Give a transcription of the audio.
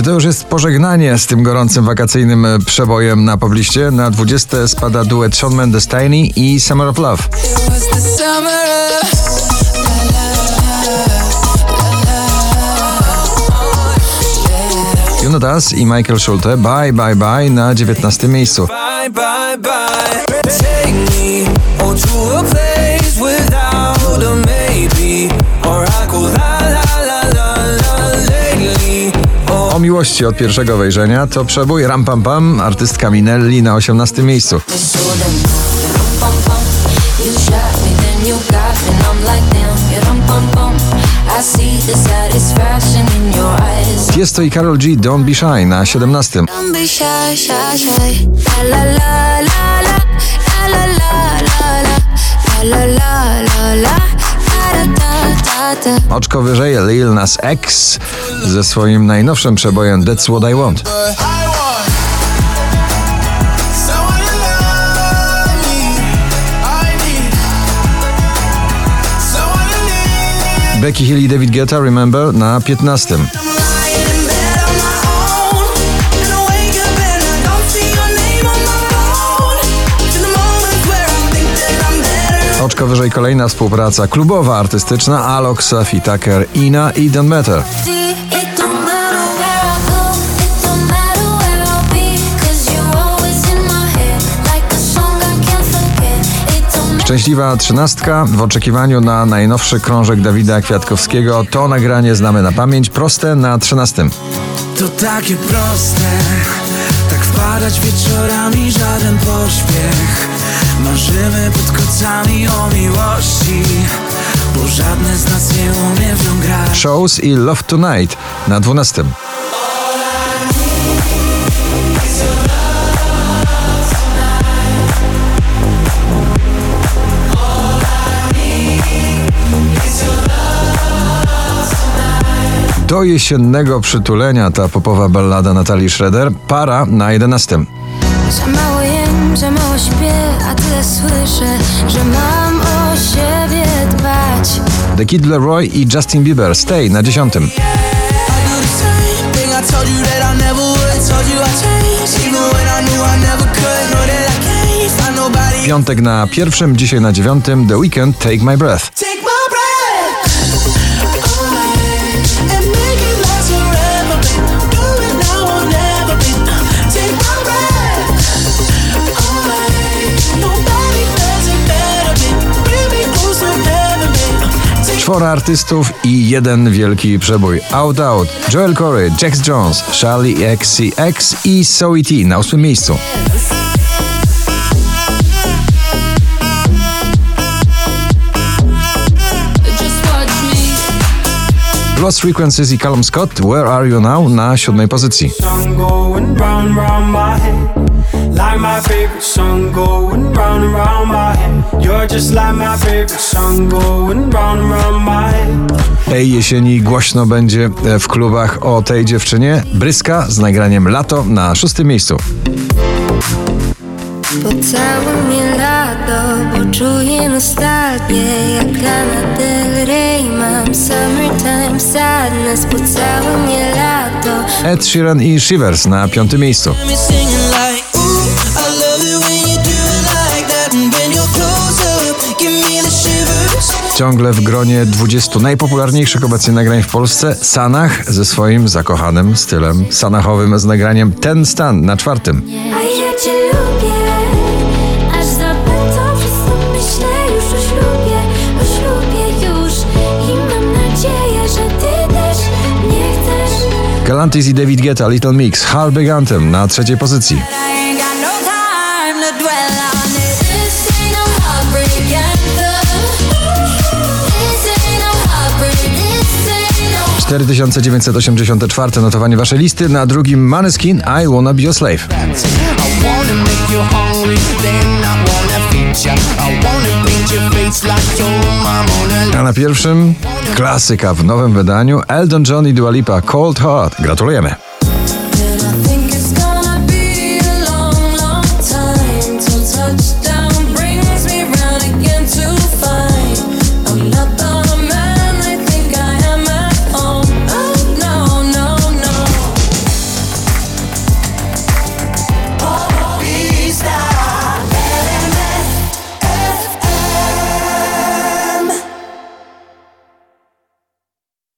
Czy to już jest pożegnanie z tym gorącym wakacyjnym e, przebojem na pobliście? Na 20 spada duet Shawn Mendes Tiny i Summer of Love. was the summer of Juno Das i Michael Schulte Bye Bye Bye na 19 miejscu. Bye, bye, bye. Miłości od pierwszego wejrzenia to przebój Ram Pam Pam, artystka Minelli na 18 miejscu. pum pum. I Karol G Don't Be Shy na 17. Don't be shy, shy, shy. La la la Oczko wyżej Lil Nas X ze swoim najnowszym przebojem That's What I Want. Becky Hill i David Guetta Remember na 15. Oczko wyżej kolejna współpraca klubowa, artystyczna Alok, Safi Tucker, Ina i Don't Matter. Szczęśliwa trzynastka w oczekiwaniu na najnowszy krążek Dawida Kwiatkowskiego. To nagranie znamy na pamięć, proste na 13. to takie proste. Tak wpadać wieczorami, żaden pośpiech. Marzymy pod kocami o miłości. Bo żadne z nas nie umie w nią grać. Shows i Love Tonight na 12. Do jesiennego przytulenia ta popowa ballada Natalii Schroeder. Para na 11. Mało śpię, a słyszę, że mam o siebie dbać. The Kid Leroy i Justin Bieber. Stay na 10. I do the same thing I told you that I never would. Told you I changed, even when I knew I never could. Know that I can't find nobody. Piątek na pierwszym, dzisiaj na dziewiątym. The Weekend. Take my breath Czworo artystów i jeden wielki przebój. Out Out, Joel Corey, Jax Jones, Charlie XCX i Zoe T na ósmym miejscu. Lost Frequencies i Callum Scott, Where Are You Now na siódmej pozycji. Like my favorite song going round and round my head. You're just like my favorite song going round and round my head. Tej jesieni głośno będzie e, w klubach o tej dziewczynie. Bryska z nagraniem Lato na szóstym miejscu. Pocałuj mnie lato, bo czuję nostalgię Jak Lana Del Rey mam summertime sadness Pocałuj mnie lato Ed Sheeran i Shivers na piątym miejscu. Ciągle w gronie 20 najpopularniejszych obecnie nagrań w Polsce. Sanach ze swoim zakochanym stylem sanachowym z nagraniem Ten Stan na czwartym. A ja cię lubię Aż zapędzą przez to myślę już o ślubie O ślubie już. I mam nadzieję, że ty też nie chcesz. Galantis i David Guetta Little Mix. Heartbreak Anthem na trzeciej pozycji. 4984 notowanie waszej listy, na drugim Maneskin I Wanna Be Your Slave. A na pierwszym klasyka w nowym wydaniu Elton John i Dua Lipa Cold Heart. Gratulujemy.